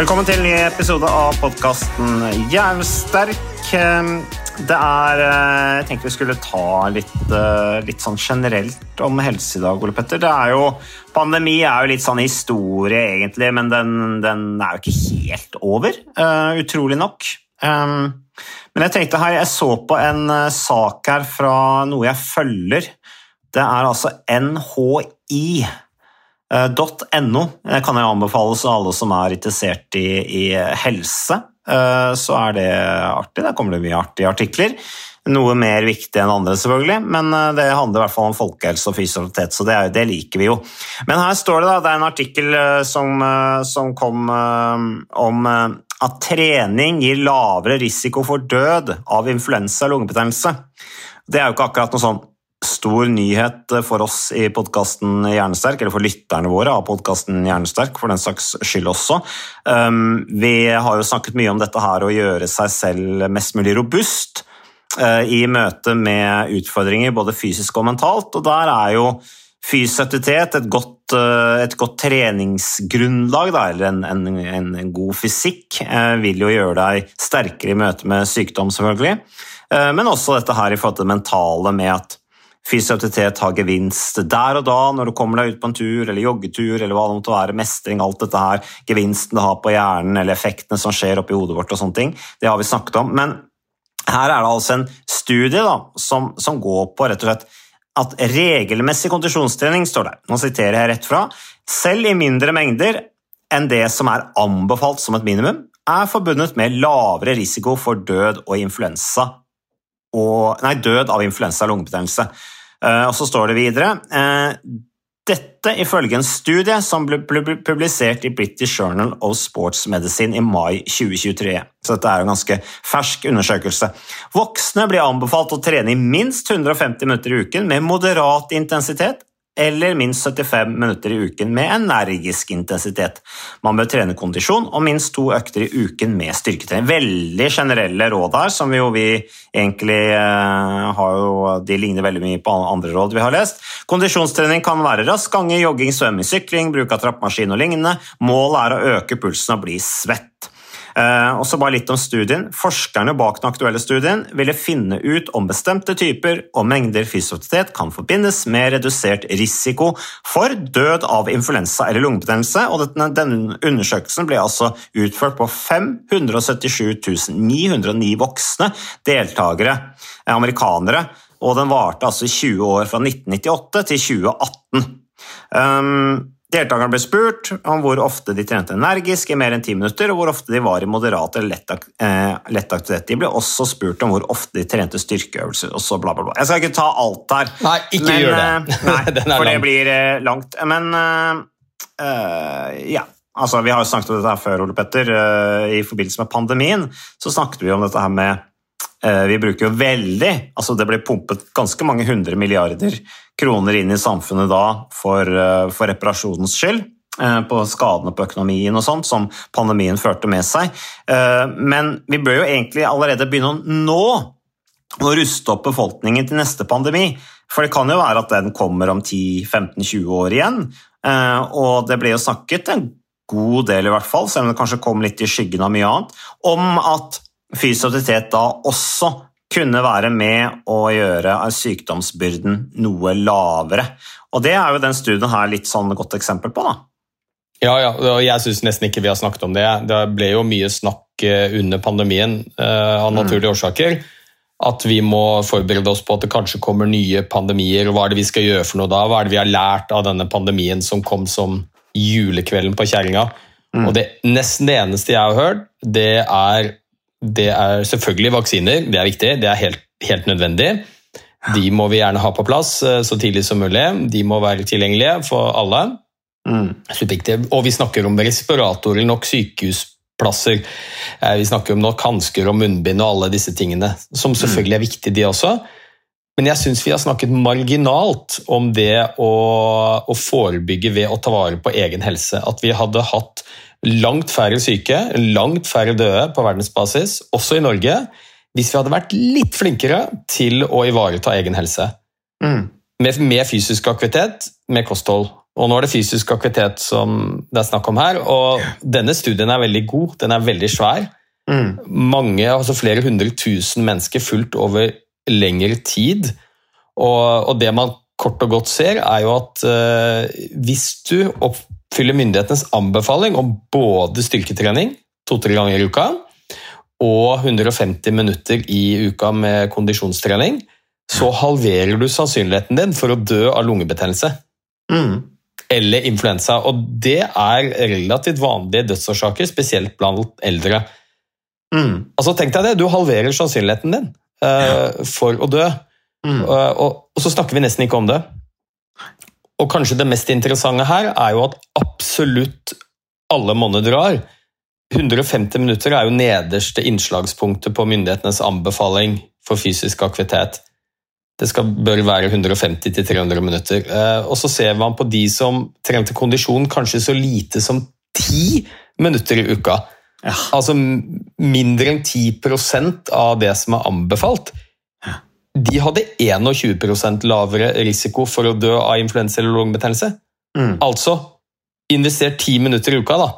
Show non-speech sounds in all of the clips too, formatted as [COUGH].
Velkommen til en ny episode av podkasten Jernsterk. Det er eh, Jeg tenkte vi skulle ta litt, eh, litt sånn generelt om helse i dag, Ole Petter. Det er jo, pandemi er jo litt sånn historie, egentlig, men den, den er jo ikke helt over, eh, utrolig nok. Um, Men jeg tenkte her, jeg så på en sak her fra noe jeg følger. Det er altså NHI. Eh, .no Det kan jeg anbefale så alle som er interessert i, i helse. eh, Så er det artig. Der kommer det mye artige artikler. Noe mer viktig enn andre, selvfølgelig, men eh, det handler i hvert fall om folkehelse og fysioterapeut, så det, er, det liker vi jo. Men her står det da, det er en artikkel eh, som, eh, som kom eh, om eh, at trening gir lavere risiko for død av influensa og lungebetennelse. Det er jo ikke akkurat noe sånn stor nyhet for oss i podkasten Hjernesterk, eller for lytterne våre av podkasten Hjernesterk, for den saks skyld også. Um, vi har jo snakket mye om dette her å gjøre seg selv mest mulig robust uh, i møte med utfordringer både fysisk og mentalt, og der er jo fysioterapeut et godt, uh, et godt treningsgrunnlag, eller en, en, en, god fysikk, uh, vil jo gjøre deg sterkere i møte med sykdom, selvfølgelig. Men også dette her i forhold til det mentale med at fysioterapeut har gevinst der og da når du kommer deg ut på en tur eller joggetur eller hva det måtte være, mestring, alt dette her, gevinsten det har på hjernen eller effektene som skjer oppi hodet vårt og sånne ting, det har vi snakket om. Men her er det altså en studie da, som, som går på rett og slett at regelmessig kondisjonstrening, står der, nå siterer jeg rett fra, selv i mindre mengder enn det som er anbefalt som et minimum, er forbundet med lavere risiko for død og influensa og, nei, død av influensa og lungebetennelse. Eh, og så står det videre eh, Dette ifølge en studie som ble publisert i British Journal of Sports Medicine i mai 2023. Så dette er en ganske fersk undersøkelse. Voksne blir anbefalt å trene i minst 150 minutter i uken med moderat intensitet eller minst 75 minutter i uken med energisk intensitet. Man bør trene kondisjon og minst to økter i uken med styrketrening. Veldig generelle råd her, som jo vi egentlig eh, har jo De ligner veldig mye på andre råd vi har lest. Kondisjonstrening kan være rask gange, jogging, svømming, sykling, bruk av trappemaskin og lignende. Målet er å øke pulsen og bli svett. Eh, og så bare litt om studien. Forskerne bak den aktuelle studien ville finne ut om bestemte typer og mengder fysioterapeut kan forbindes med redusert risiko for død av influensa eller lungebetennelse. og denne undersøkelsen ble altså utført på 577 909 voksne deltakere, eh, amerikanere, og den varte altså i 20 år, fra 1998 til 2018. Um, Deltakerne ble spurt om hvor ofte de trente energisk i mer enn ti minutter, og hvor ofte de var i moderat eller lett, eh, lett aktivitet. De ble også spurt om hvor ofte de trente styrkeøvelser. og så bla bla bla. Jeg skal ikke ta alt her, Nei, ikke men, gjør det. eh, [LAUGHS] Nei, for det blir eh, langt. Men eh, ja. Altså, vi har jo snakket om dette her før, Ole Petter. I forbindelse med pandemien så snakket vi om dette her med Vi bruker jo veldig altså Det ble pumpet ganske mange hundre milliarder kroner inn i samfunnet da for, eh, for reparasjonens skyld. eh, På skadene på økonomien og sånt som pandemien førte med seg. Eh, Men vi bør jo egentlig allerede begynne å nå å ruste opp befolkningen til neste pandemi. For det kan jo være at den kommer om 10-15-20 år igjen. Eh, Og det ble jo snakket en god del, i hvert fall, selv om det kanskje kom litt i skyggen av mye annet, om at fysioterapeut da også kunne være med å gjøre sykdomsbyrden noe lavere. Og Det er jo den studien her litt sånn godt eksempel på. da. Ja, ja, og jeg syns nesten ikke vi har snakket om det. Det ble jo mye snakk eh, under pandemien eh, av naturlige årsaker. At vi må forberede oss på at det kanskje kommer nye pandemier. Hva er det vi skal gjøre for noe da? Hva er det vi har lært av denne pandemien som kom som julekvelden på kjerringa? Og det, nesten det eneste jeg har hørt, det er, det er selvfølgelig vaksiner. Det er viktig, det er helt, helt nødvendig. De må vi gjerne ha på plass eh, så tidlig som mulig. De må være tilgjengelige for alle. Mm. Og vi snakker om respiratorer, nok sykehusplasser. Eh, Vi snakker om nok hansker og munnbind og alle disse tingene, som selvfølgelig er viktige, de også. Men jeg syns vi har snakket marginalt om det å, å forebygge ved å ta vare på egen helse. At vi hadde hatt langt færre syke, langt færre døde på verdensbasis, også i Norge, hvis vi hadde vært litt flinkere til å ivareta egen helse. Med, med fysisk aktivitet, med kosthold. Og nå er det fysisk aktivitet som det er snakk om her, og denne studien er veldig god, den er veldig svær. Mange, altså flere hundre tusen mennesker fulgt over lengre tid. Og, og det man kort og godt ser, er jo at uh, hvis du oppfyller myndighetenes anbefaling om både styrketrening to-tre ganger i uka og 150 minutter i uka med kondisjonstrening, så halverer du sannsynligheten din for å dø av lungebetennelse eller influensa. Og det er relativt vanlige dødsårsaker, spesielt blant eldre. Altså, tenk deg det, du halverer sannsynligheten din eh, for å dø. Eh, og, og så snakker vi nesten ikke om det. Og kanskje det mest interessante her er jo at absolutt alle monner drar. 150 minutter er jo nederste innslagspunktet på myndighetenes anbefaling for fysisk aktivitet. Det skal, bør være 150-300 minutter. Eh, og så ser man på de som trente kondisjon kanskje så lite som 10 minutter i uka. Altså mindre enn 10% av det som er anbefalt. De hadde 21% lavere risiko for å dø av influensa eller lungebetennelse. Altså, invester ti minutter i uka, da.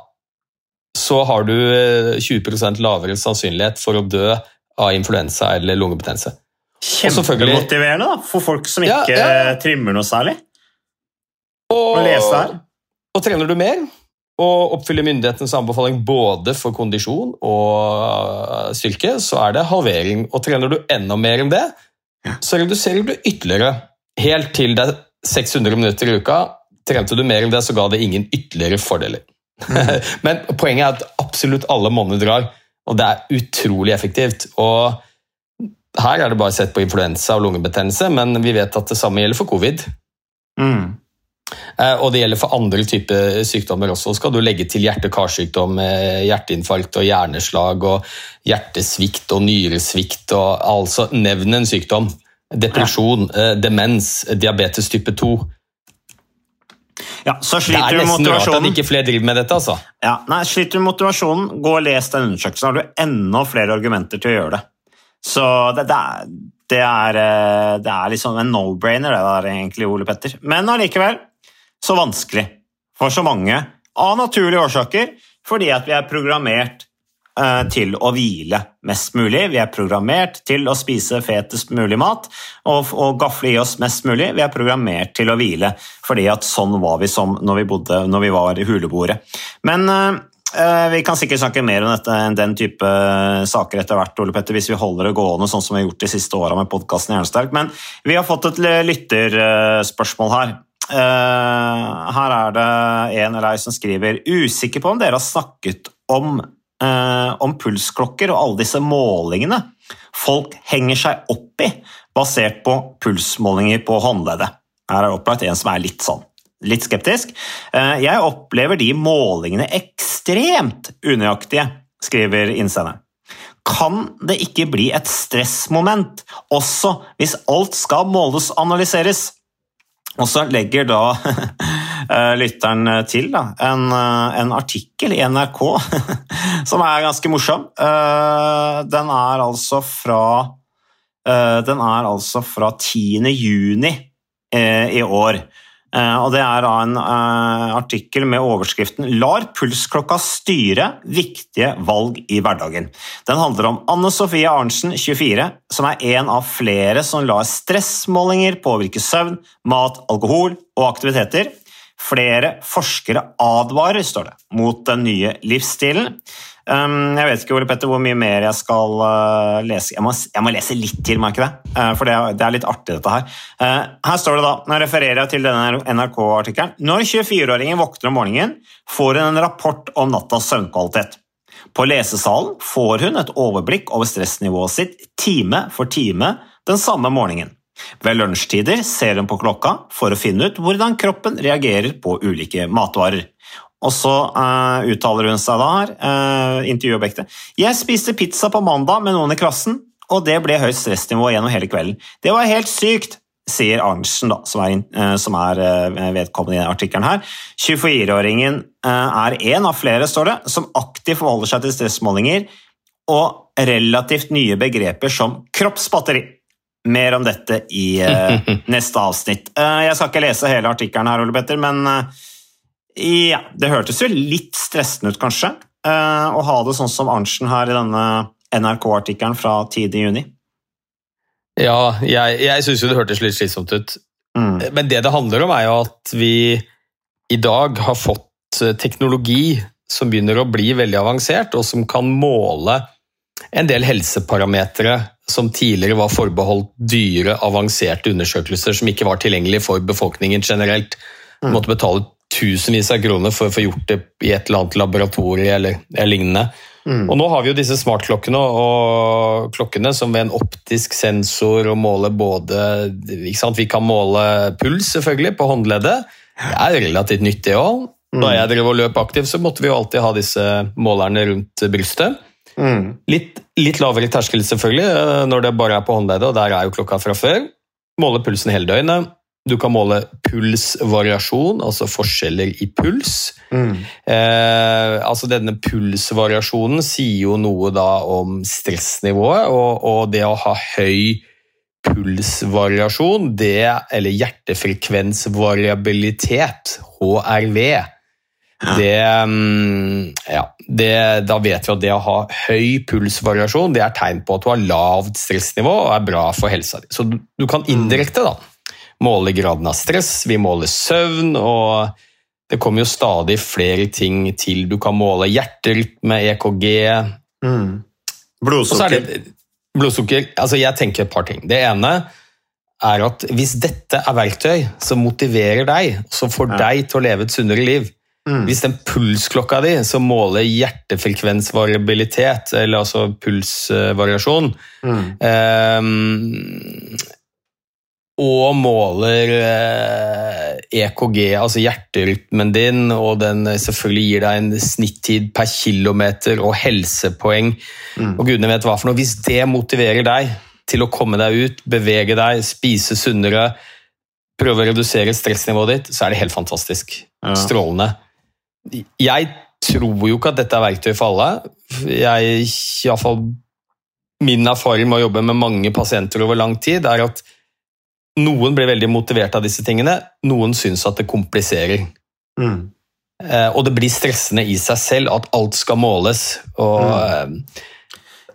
Så har du eh, 20 lavere sannsynlighet for å dø av influensa eller lungebetennelse. Kjempemotiverende da, for folk som ikke ja, ja. trimmer noe særlig. Og, Å lese her. og trener du mer og oppfyller myndighetens anbefaling både for kondisjon og styrke, så er det halvering. Og trener du enda mer enn det, så reduserer du ytterligere. Helt til det er 600 minutter i uka. Trente du mer enn det, så ga det ingen ytterligere fordeler. [LAUGHS] Men poenget er at absolutt alle monner drar, og det er utrolig effektivt. Og her er det bare sett på influensa og lungebetennelse, men vi vet at det samme gjelder for covid. Mm. Eh, Og det gjelder for andre typer sykdommer også. Skal du legge til hjerte-karsykdom, eh, hjerteinfarkt og hjerneslag og hjertesvikt og nyresvikt og altså nevn en sykdom. Depresjon, eh, demens, diabetes type 2. Ja, så Det sliter er du med nesten rart at ikke flere driver med dette, altså. Ja, nei, sliter du motivasjonen, gå og les den undersøkelsen. Har du enda flere argumenter til å gjøre det. Så det, det, er, det, er, det er liksom en no-brainer, det der egentlig, Ole Petter. Men allikevel så vanskelig for så mange, av naturlige årsaker, fordi at vi er programmert eh, til å hvile mest mulig. Vi er programmert til å spise fetest mulig mat og, og gafle i oss mest mulig. Vi er programmert til å hvile, fordi at sånn var vi som når vi, bodde, når vi var i huleboere. Men eh, eh, vi kan sikkert snakke mer om dette enn den type saker etter hvert, Ole Petter, hvis vi holder det gående sånn som vi har gjort de siste åra med podkasten Jernsterk. Men vi har fått et lytterspørsmål her. Eh, her er det en eller ei som skriver Usikker på om dere har snakket om, eh, om pulsklokker og alle disse målingene folk henger seg opp i, basert på pulsmålinger på håndleddet. Her er det opplagt en som er litt sånn litt skeptisk. Eh, Jeg opplever de målingene ekstremt unøyaktige, skriver innsenderen. Kan det ikke bli et stressmoment også hvis alt skal måles og analyseres? Og så legger da [LAUGHS] eh, lytteren til da, en, eh, en artikkel i NRK [LAUGHS] som er ganske morsom. Eh, Den er altså fra eh, Den er altså fra 10. juni eh, i år. Eh, og Det er da en eh, artikkel med overskriften 'Lar pulsklokka styre viktige valg i hverdagen'. Den handler om Anne Sofie Arntzen, 24, som er en av flere som lar stressmålinger påvirke søvn, mat, alkohol og aktiviteter. Flere forskere advarer, står det, mot den nye livsstilen. Um, jeg vet ikke Ole Petter, hvor mye mer jeg skal uh, lese. Jeg må, jeg må, lese litt til, må jeg? Uh, for det det er, litt artig, dette her. Uh, her står det da, nå refererer jeg til denne NRK-artikkelen. Når 24-åringen våkner om morgenen, får hun en rapport om nattas søvnkvalitet. På lesesalen får hun et overblikk over stressnivået sitt time for time den samme morgenen. Ved lunsjtider ser hun på klokka for å finne ut hvordan kroppen reagerer på ulike matvarer. Og så uh, uttaler hun seg da her, uh, intervjuobjektet. Jeg spiste pizza på mandag med noen i klassen, og det ble høyt stressnivå gjennom hele kvelden. Det var helt sykt, sier Arntzen, da, som er, uh, som er vedkommende i denne artikkelen her. 24-åringen er en av flere, står det, som aktivt forholder seg til stressmålinger og relativt nye begreper som kroppsbatteri. Mer om dette i [LAUGHS] neste avsnitt. jeg skal ikke lese hele artikkelen her, Ole Petter, men ja, det hørtes jo litt stressende ut, kanskje, å ha det sånn som Arntzen her i denne NRK-artikkelen fra 10.6. Ja, jeg, jeg syns jo det hørtes litt slitsomt ut. Mm. Men det det handler om, er jo at vi i dag har fått teknologi som begynner å bli veldig avansert, og som kan måle en del helseparametere som tidligere var forbeholdt dyre, avanserte undersøkelser som ikke var tilgjengelig for befolkningen generelt. Mm. måtte betale tusenvis av kroner for å få gjort det i et eller annet laboratorie eller, eller lignende. Mm. Og nå har vi jo disse smartklokkene og klokkene som ved en optisk sensor og måler både Vi kan måle puls selvfølgelig på håndleddet. Det er relativt nyttig òg. Da mm. jeg drev og løp aktivt, så måtte vi jo alltid ha disse målerne rundt brystet. Mm. Litt, litt, lavere terskel selvfølgelig eh, når det bare er på håndleddet, og der er jo klokka fra før. Måle pulsen hele døgnet. Du kan måle pulsvariasjon, altså forskjeller i puls. Mm. Eh, altså denne pulsvariasjonen sier jo noe da om stressnivået, og, og det å ha høy pulsvariasjon, det, eller hjertefrekvensvariabilitet, HRV, det, mm, ja, det, da vet vi at det å ha høy pulsvariasjon det er tegn på at du har lavt stressnivå og er bra for helsa di. Så du, du kan indirekte da, måle graden av stress, vi måler søvn, og det kommer jo stadig flere ting til. Du kan måle hjerterytme, EKG mm. Blodsukker. Det, blodsukker. Altså, jeg tenker et par ting. Det ene er at hvis dette er verktøy som motiverer deg, som får ja. deg til å leve et sunnere liv mm. Hvis den pulsklokka di som måler hjertefrekvensvariabilitet, eller altså pulsvariasjon mm. eh, og måler EKG, eh, EKG, altså hjerterytmen din, og den selvfølgelig gir deg en snittid per kilometer og helsepoeng, mm. og gudene vet hva for noe. Hvis det motiverer deg til å komme deg ut, bevege deg, spise sunnere, prøve å redusere stressnivået ditt, så er det helt fantastisk. Ja. Strålende. Jeg tror jo ikke at dette er verktøy for alle. Jeg, i hvert fall, min erfaring med å jobbe med mange pasienter over lang tid, er at noen blir veldig motivert av disse tingene, noen syns at det kompliserer. Mm. Eh, og det blir stressende i seg selv at alt skal måles. og... Mm.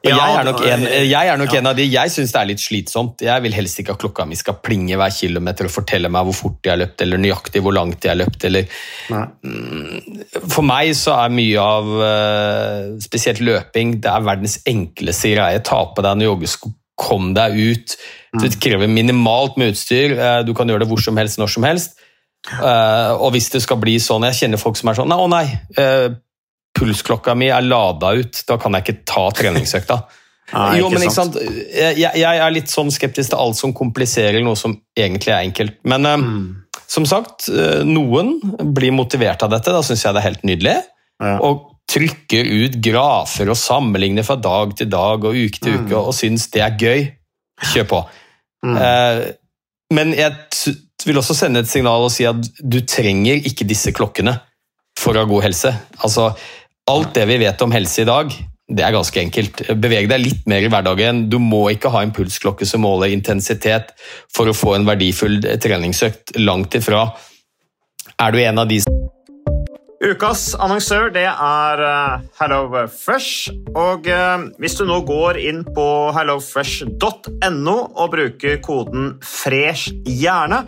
Eh, ja, jeg er nok en, jeg er nok ja. en av de, jeg syns det er litt slitsomt. Jeg vil helst ikke at klokka mi skal plinge hver kilometer og fortelle meg hvor fort jeg har løpt, eller nøyaktig hvor langt jeg har løpt. Eller, mm, for meg så er mye av eh, spesielt løping det er verdens enkleste greie. Ta på deg en joggesko, kom deg ut. Det krever minimalt med utstyr. Eh, du kan gjøre det hvor som helst, når som helst. Eh, og hvis det skal bli sånn Jeg kjenner folk som er sånn Nei, å nei, eh, pulsklokka mi er lada ut. Da kan jeg ikke ta treningsøkta. [LAUGHS] Nei, jo, men ikke sant? Jeg, jeg, er litt sånn skeptisk til alt som kompliserer noe som egentlig er enkelt. Men mm. som sagt, noen blir motivert av dette. Da syns jeg det er helt nydelig. Ja. Og trykker ut grafer og sammenligner fra dag til dag og uke til uke mm. og syns det er gøy. Kjør på. Mm. Uh, men jeg vil også sende et signal og si at du trenger ikke disse klokkene for å ha god helse. Altså, alt det vi vet om helse i dag, det er ganske enkelt. Beveg deg litt mer i hverdagen. Du må ikke ha en pulsklokke som måler intensitet for å få en verdifull treningsøkt. Langt ifra. Er du en av de Ukas annonsør det er uh, HelloFresh. Og uh, hvis du nå går inn på hellofresh.no og bruker koden 'fresh hjerne',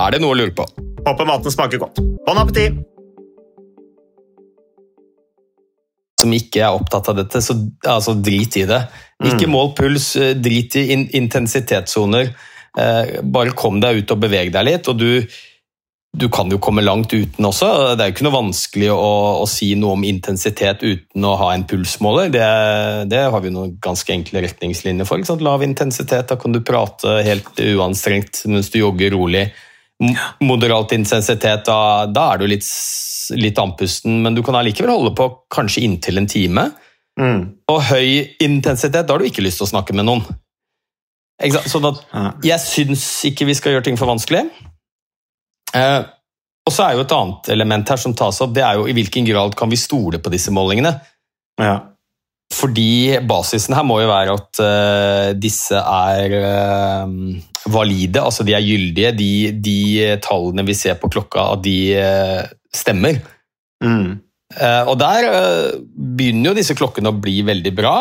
Er det noe å lure på? Håper maten smaker godt. Bon appétit! Som ikke er opptatt av dette, så altså, drit i det. Ikke mål puls, drit i in intensitetssoner. Eh, bare kom deg ut og beveg deg litt. og du du kan jo komme langt uten også. Det er jo ikke noe vanskelig å, å si noe om intensitet uten å ha en pulsmåler. Det, det har vi noen ganske enkle retningslinjer for. Lav intensitet, da kan du prate helt uanstrengt mens du jogger rolig. Moderat intensitet, da, da er du litt, litt andpusten, men du kan allikevel holde på kanskje inntil en time. Mm. Og høy intensitet, da har du ikke lyst til å snakke med noen. Sånn at jeg syns ikke vi skal gjøre ting for vanskelig. Eh, og så er jo Et annet element her som tas opp, det er jo i hvilken grad kan vi stole på disse målingene. Ja. Fordi basisen her må jo være at uh, disse er uh, valide, altså de er gyldige. De, de, tallene vi ser på klokka, at de uh, stemmer. Mm. og der begynner jo disse klokkene å bli veldig bra.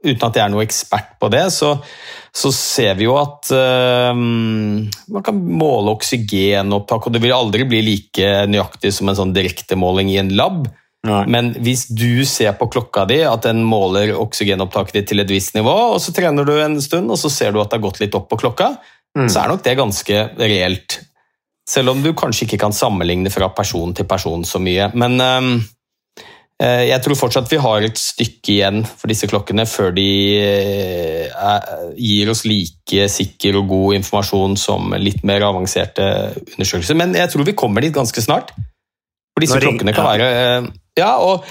Uten at jeg er noe ekspert på det, så, så ser vi jo at man kan måle oksygenopptak, og det vil aldri bli like nøyaktig som en sånn direktemåling i en lab. Nei. Men hvis du ser på klokka di at den måler oksygenopptaket ditt til et visst nivå, og så trener du en stund, og så ser du at det har gått litt opp på klokka, Mm. så er nok det ganske reelt. Selv om du kanskje ikke kan sammenligne fra person til person så mye. Men, Eh, Jeg tror fortsatt vi har et stykke igjen for disse klokkene før de eh, gir oss like sikker og god informasjon som litt mer avanserte undersøkelser. Men jeg tror vi kommer dit ganske snart. For disse ring- klokkene kan være eh, Ja, og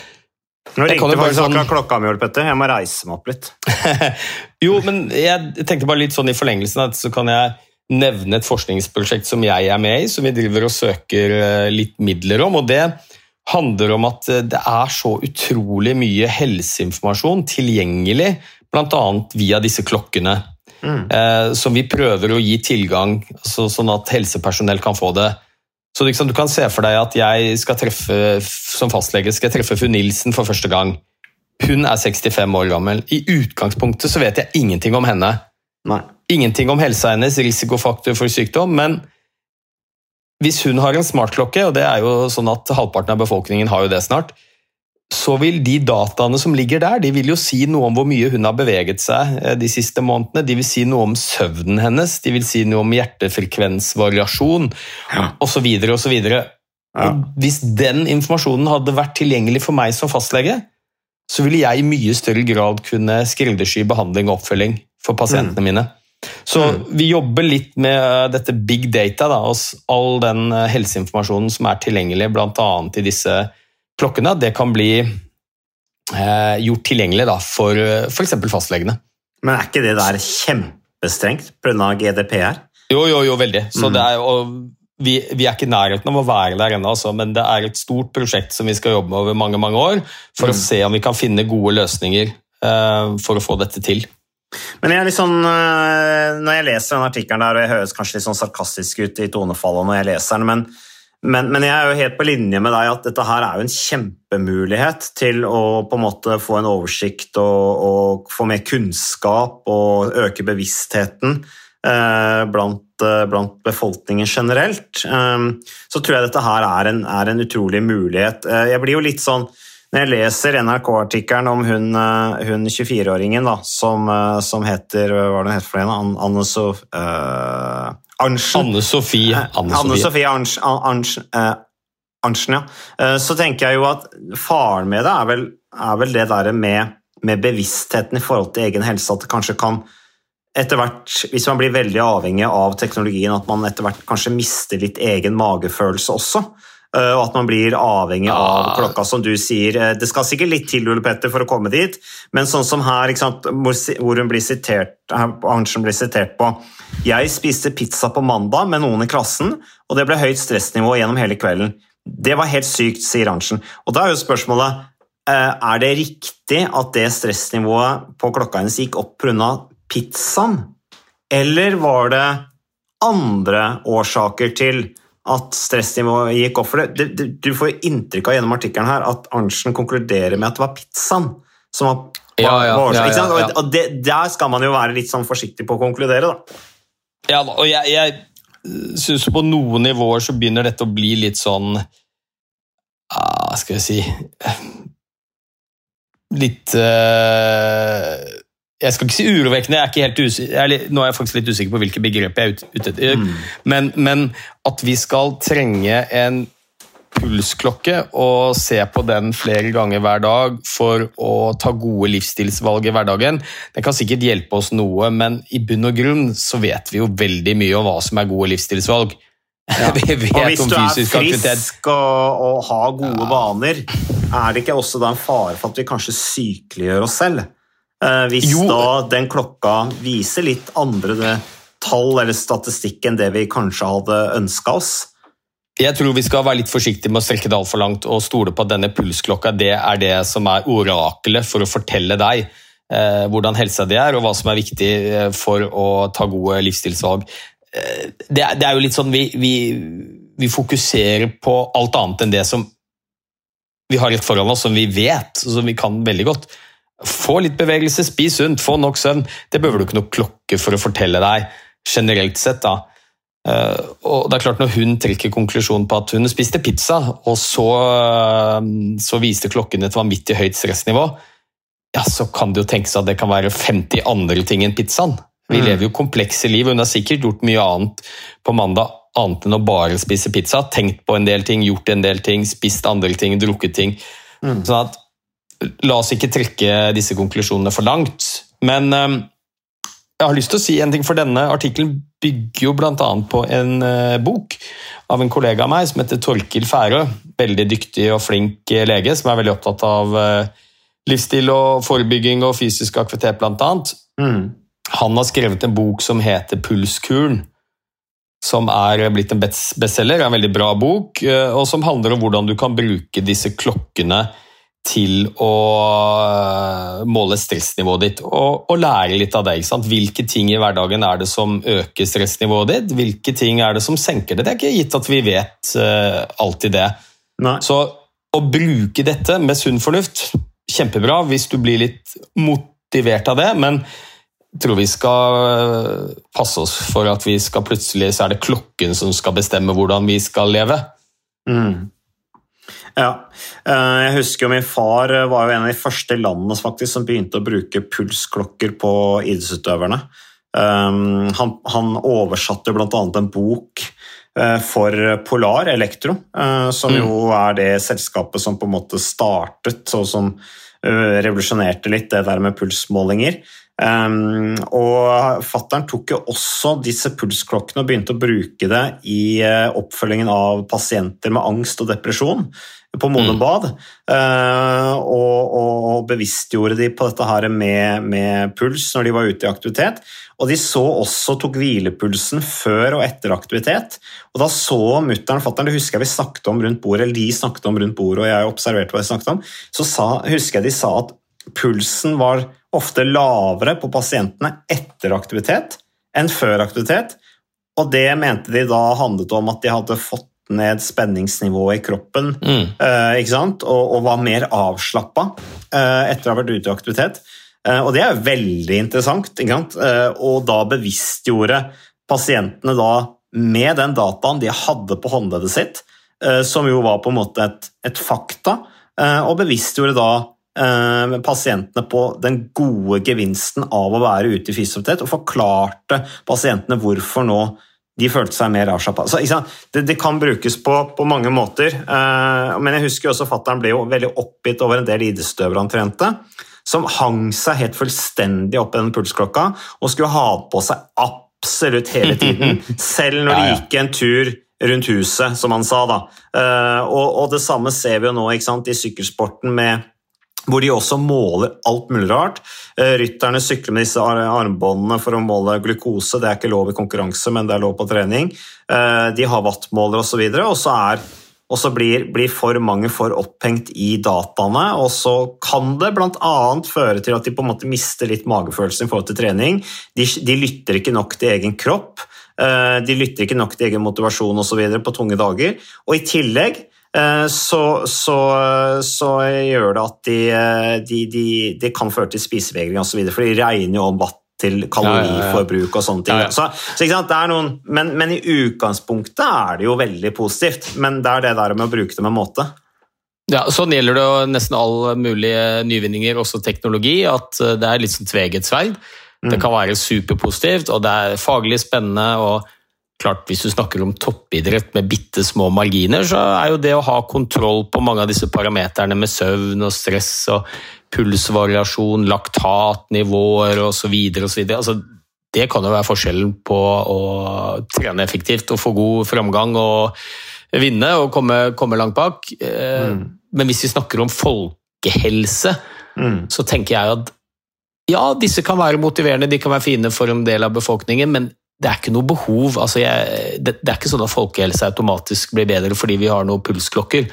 Nå ringte faktisk sånn- akkurat klokka mi, Petter. Jeg må reise meg opp litt. [LAUGHS] Jo, men jeg tenkte bare litt sånn i forlengelsen at så kan jeg nevne et forskningsprosjekt som jeg er med i, som vi driver og søker eh, litt midler om. og det handler om at eh, det er så utrolig mye helseinformasjon tilgjengelig, bl.a. via disse klokkene, eh, som vi prøver å gi tilgang, så, sånn at helsepersonell kan få det. Så liksom, Du kan se for deg at jeg skal treffe som fastlege skal jeg treffe fru Nilsen for første gang. Hun er 65 år gammel. I utgangspunktet så vet jeg ingenting om henne. Nei. Ingenting om helsa hennes, risikofaktor for sykdom, men hvis hun har en smartklokke, og det er jo sånn at halvparten av befolkningen har jo det snart, så vil de dataene som ligger der, de vil jo si noe om hvor mye hun har beveget seg eh, de siste månedene. De vil si noe om søvnen hennes, de vil si noe om hjertefrekvensvariasjon Ja. osv. osv. Ja. Hvis den informasjonen hadde vært tilgjengelig for meg som fastlege, så ville jeg i mye større grad kunne skreddersy behandling og oppfølging for pasientene mine. Så vi jobber litt med eh, dette big data, da, all den eh, helseinformasjonen som er tilgjengelig bl.a. i disse klokkene. Det kan bli eh, gjort tilgjengelig da, for eh, f.eks. fastlegene. Men er ikke det der kjempestrengt pga. GDPR? Jo, jo, jo, veldig. Så det er, og vi, vi er ikke i nærheten av å være der ennå, altså, men det er et stort prosjekt som vi skal jobbe med over mange mange år, for å se om vi kan finne gode løsninger eh, for å få dette til. Men jeg er litt sånn, øh, når jeg leser den artikkelen der, og jeg høres kanskje litt sånn sarkastisk ut i tonefallet når jeg leser den, men, men, men jeg er jo helt på linje med deg at dette her er jo en kjempemulighet til å på en måte få en oversikt og, og få mer kunnskap og øke bevisstheten eh, blant, eh, blant befolkningen generelt. Eh, så tror jeg dette her er en, er en utrolig mulighet. Eh, jeg blir jo litt sånn når jeg leser NRK-artikkelen om hun, eh, hun 24-åringen som, eh, som heter Hva var det hun het for en? Anne Sof... Uh, Arntzen. Anne Sofie. Anne Anne Sofie. Sofie Arntzen, Arntzen, Arntzen, ja. Eh, Så tenker jeg jo at faren med det er vel, er vel det der med, med bevisstheten i forhold til egen helse, at det kanskje kan etter hvert, hvis man blir veldig avhengig av teknologien, at man etter hvert kanskje mister litt egen magefølelse også. Eh, Og at man blir avhengig av klokka, som du sier. Eh, Det skal sikkert litt til, Ole Petter, for å komme dit, men sånn som her, hvor hun blir sitert, Arntzen blir sitert på Jeg spiste pizza på mandag med noen i klassen, og det ble høyt stressnivå gjennom hele kvelden. Det var helt sykt, sier Arntzen. Og da er jo spørsmålet eh, er det riktig at det stressnivået på klokka hennes gikk opp pga. pizzaen, eller var det andre årsaker til at stressnivået gikk opp? For det, det, det, du får inntrykk av gjennom artikkelen her at Arntzen konkluderer med at det var pizzaen som var, Ja, ja, var ja, ja, ja. Og, det, der skal man jo være litt sånn forsiktig på å konkludere, da. Ja, og jeg, jeg syns på noen nivåer så begynner dette å bli litt sånn ah, Skal jeg si Litt eh, Jeg skal ikke si urovekkende, jeg nå er jeg faktisk litt usikker på hvilke begrep jeg er ute etter. etter. Men, men at vi skal trenge en pulsklokke og se på den flere ganger hver dag for å ta gode livsstilsvalg i hverdagen. Den kan sikkert hjelpe oss noe, men i bunn og grunn så vet vi jo veldig mye om hva som er gode livsstilsvalg. [LAUGHS] vi vet Og hvis om du er frisk og, og har gode vaner, er det ikke også da en fare for at vi kanskje sykeliggjør oss selv? Eh, hvis Jo. da den klokka viser litt andre tall eller statistikk enn det vi kanskje hadde ønska oss. Jeg tror vi skal være litt forsiktige med å strekke det altfor langt og stole på at denne pulsklokka det er det som er orakelet for å fortelle deg eh, hvordan helsa di er, og hva som er viktig eh, for å ta gode livsstilsvalg. Eh, det, det er jo litt sånn vi, vi, vi fokuserer på alt annet enn det som vi har rett foran oss, som vi vet, og som vi kan veldig godt. Få litt bevegelse, spis sunt, få nok søvn. Det behøver du ikke noe klokke for å fortelle deg, generelt sett. da. Eh, og det er klart Når hun trekker konklusjonen på at hun spiste pizza, og så, eh, så viste klokken et vanvittig høyt stressnivå, ja, så kan det jo tenkes at det kan være 50 andre ting enn pizzaen. Vi Mm. lever jo komplekse liv, og hun har sikkert gjort mye annet på mandag annet enn å bare spise pizza. Tenkt på en del ting, gjort en del ting, spist andre ting, drukket ting. Sånn at La oss ikke trekke disse konklusjonene for langt. Men eh, jeg har lyst til å si en ting, for denne artikkelen bygger jo bl.a. på en eh, bok av en kollega av meg som heter Torkil Færø. Veldig dyktig og flink eh, lege som er veldig opptatt av livsstil og forebygging og fysisk aktivitet, bl.a. Mm. Han har skrevet en bok som heter Pulskuren, som er blitt en best- bestselger. En veldig bra bok, og som handler om hvordan du kan bruke disse klokkene til å eh, måle stressnivået ditt og, og lære litt av det. Ikke sant? Hvilke ting i hverdagen er det som øker stressnivået ditt? Hvilke ting er det som senker det? Det er ikke gitt at vi vet uh, alltid det. Nei. Så å bruke dette med sunn fornuft, kjempebra hvis du blir litt motivert av det, men jeg tror vi skal øh, passe oss for at vi skal plutselig så er det klokken som skal bestemme hvordan vi skal leve. Mm. Ja. Eh, Jeg husker jo min far eh, var jo en av de første landene faktisk som begynte å bruke pulsklokker på idrettsutøverne. Um, Han, han oversatte bl.a. en bok eh, for Polar Elektro, som jo er det selskapet som på en måte startet, og som revolusjonerte litt det der med pulsmålinger. Um, og fattern tok jo også disse pulsklokkene og begynte å bruke det i oppfølgingen av pasienter med angst og depresjon på Modum Bad. Eh, og, og, og bevisstgjorde de på dette her med, med puls når de var ute i aktivitet. Og de så også tok hvilepulsen før og etter aktivitet. Og da så mutter'n og fatter'n, det husker jeg vi snakket om rundt bordet, eller de snakket om rundt bordet, og jeg observerte hva de snakket om, så sa, husker jeg de sa at pulsen var ofte lavere på pasientene etter aktivitet enn før aktivitet. Og det mente de da handlet om at de hadde fått ned spenningsnivået i kroppen eh, ikke sant? Og, og var mer avslappa eh, etter å ha vært ute i aktivitet. Eh, og det er veldig interessant. Eh, og da bevisstgjorde pasientene da med den dataen de hadde på håndleddet sitt, eh, som jo var på en måte et, et fakta, eh, og bevisstgjorde da eh, pasientene på den gode gevinsten av å være ute i fysioterapeut, og forklarte pasientene hvorfor nå de følte seg mer avslappa. Det, det kan brukes på, på mange måter. eh, men jeg husker også fatter'n ble jo veldig oppgitt over en del idrettsutøvere han trente, som hang seg helt fullstendig opp i den pulsklokka og skulle ha på seg absolutt hele tiden, [LAUGHS] selv når de gikk en tur rundt huset, som han sa. da. Eh, og, og det samme ser vi jo nå i sykkelsporten med hvor de også måler alt mulig rart. Eh, Rytterne sykler med disse armbåndene for å måle glukose. Det er ikke lov i konkurranse, men det er lov på trening. Eh, De har wattmåler osv. Og så er og så blir, blir for mange for opphengt i dataene, og så kan det bl.a. føre til at de på en måte mister litt magefølelsen i forhold til trening. De, de lytter ikke nok til egen kropp, eh, de lytter ikke nok til egen motivasjon osv. på tunge dager. Og i tillegg så, så, så gjør det at de, eh, de, de, de kan føre til spisevegring osv., for de regner jo om vatt til kaloriforbruk og sånne ting. Ja, ja. Så, så er noen, men, men i utgangspunktet er det jo veldig positivt, men det er det der med å bruke det med måte. Ja, Sånn gjelder det jo nesten alle mulige nyvinninger, også teknologi, at eh, det er litt sånn tveget sverd. Det kan være superpositivt, og det er faglig spennende. og klart Hvis du snakker om toppidrett med bitte små marginer, så er jo det å ha kontroll på mange av disse parameterne med søvn og stress og pulsvariasjon, laktatnivåer osv. Altså, det kan jo være forskjellen på å trene effektivt og få god framgang og vinne og komme, komme langt bak. Mm. Men hvis vi snakker om folkehelse, Mm. så tenker jeg at ja, disse kan være motiverende, de kan være fine for en del av befolkningen, men det er ikke noe behov. Altså jeg, det, det er ikke sånn at folkehelse automatisk blir bedre fordi vi har noen pulsklokker.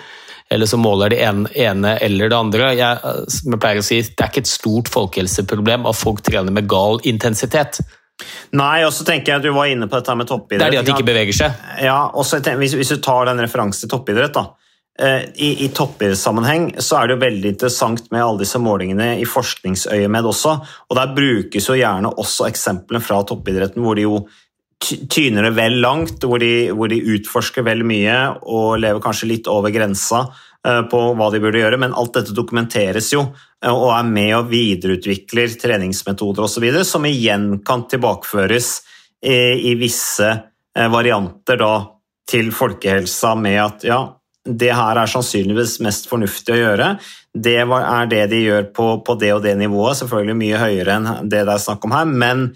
Eller som måler det ene, ene eller det andre. Jeg, som jeg pleier å si, det er ikke et stort folkehelseproblem at folk trener med gal intensitet. Nei, og så tenker jeg at du var inne på dette med toppidrett. Det er det at de ikke beveger seg. Ja, og hvis, hvis du tar den referansen til toppidrett, da. Eh, I, i toppidrettssammenheng så er det jo veldig interessant med alle disse målingene i forskningsøyemed også. Og der brukes jo gjerne også eksemplene fra toppidretten hvor de jo tyner det vel langt, hvor de, hvor de utforsker vel mye og lever kanskje litt over grensa eh, på hva de burde gjøre, men alt dette dokumenteres jo eh, og er med og videreutvikler treningsmetoder osv., som igjen kan tilbakeføres i, i visse varianter da, til folkehelsa med at ja, det her er sannsynligvis mest fornuftig å gjøre. Det er det de gjør på, på det og det nivået, selvfølgelig mye høyere enn det det er snakk om her, men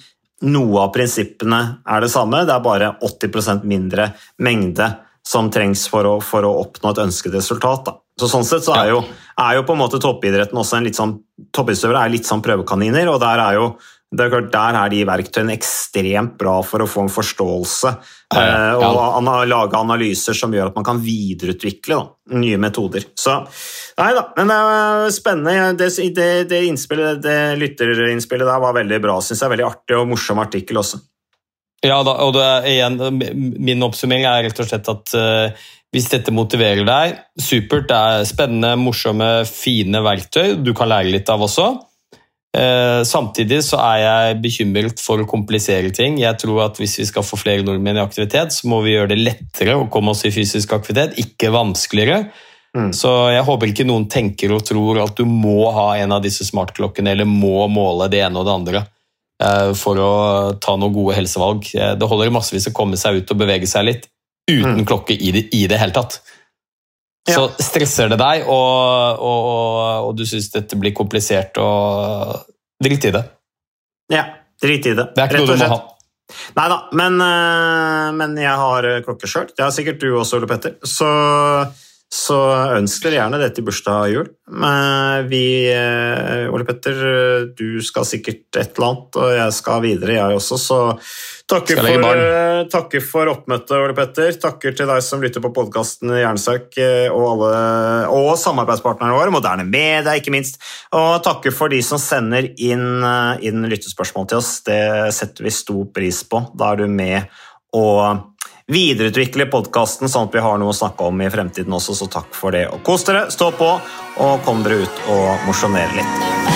noe av prinsippene er det samme, det er bare 80% mindre mengde som trengs for å, for å oppnå et ønsket resultat. Da. Så Sånn sett så er jo, er jo på en måte toppidretten også en litt sånn Toppidrettsutøvere er litt sånn prøvekaniner, og der er jo det er klart, Der er de verktøyene ekstremt bra for å få en forståelse Ja, ja, eh, og ana lage analyser som gjør at man kan videreutvikle da, nye metoder. Så nei da, men det er spennende. Det, det, det, det lytterinnspillet der var veldig bra, syns jeg. Veldig artig og morsom artikkel også. Ja, da, og det er igjen, Min oppsummering er rett og slett at uh, hvis dette motiverer deg, supert. Det er spennende, morsomme, fine verktøy du kan lære litt av også. Eh, samtidig så er jeg bekymret for å komplisere ting. Jeg tror at Hvis vi skal få flere nordmenn i aktivitet, så må vi gjøre det lettere å komme oss i fysisk aktivitet, ikke vanskeligere. Mm. Så jeg håper ikke noen tenker og tror at du må ha en av disse smartklokkene eller må måle det ene og det andre eh, for å ta noen gode helsevalg. Eh, Det holder massevis å komme seg ut og bevege seg litt uten Mm. klokke i det, i det hele tatt. Så stresser det deg, og, og, og, og du syns dette blir komplisert, og drit i det. Ja, drit i det. Det er ikke noe du må ha. Nei da, men, eh, men jeg har eh, klokke sjøl. Det har sikkert du også, Ole Petter. Så, så ønsker gjerne det til bursdag og jul. Men vi, eh, Ole Petter, du skal sikkert et eller annet, og jeg skal videre, jeg også. Så takker for, eh, takker for oppmøtet, Ole Petter. Takker til deg som lytter på podkasten Jernsøk, eh, og, alle- og samarbeidspartnerne våre, Moderne Media, ikke minst. Og takker for de som sender inn, eh, inn lyttespørsmål til oss. Det setter vi stor pris på. Da er du med å videreutvikle podkasten, sånn at vi har noe å snakke om i fremtiden også, så takk for det. Og kos dere, stå på, og kom dere ut og mosjonere litt.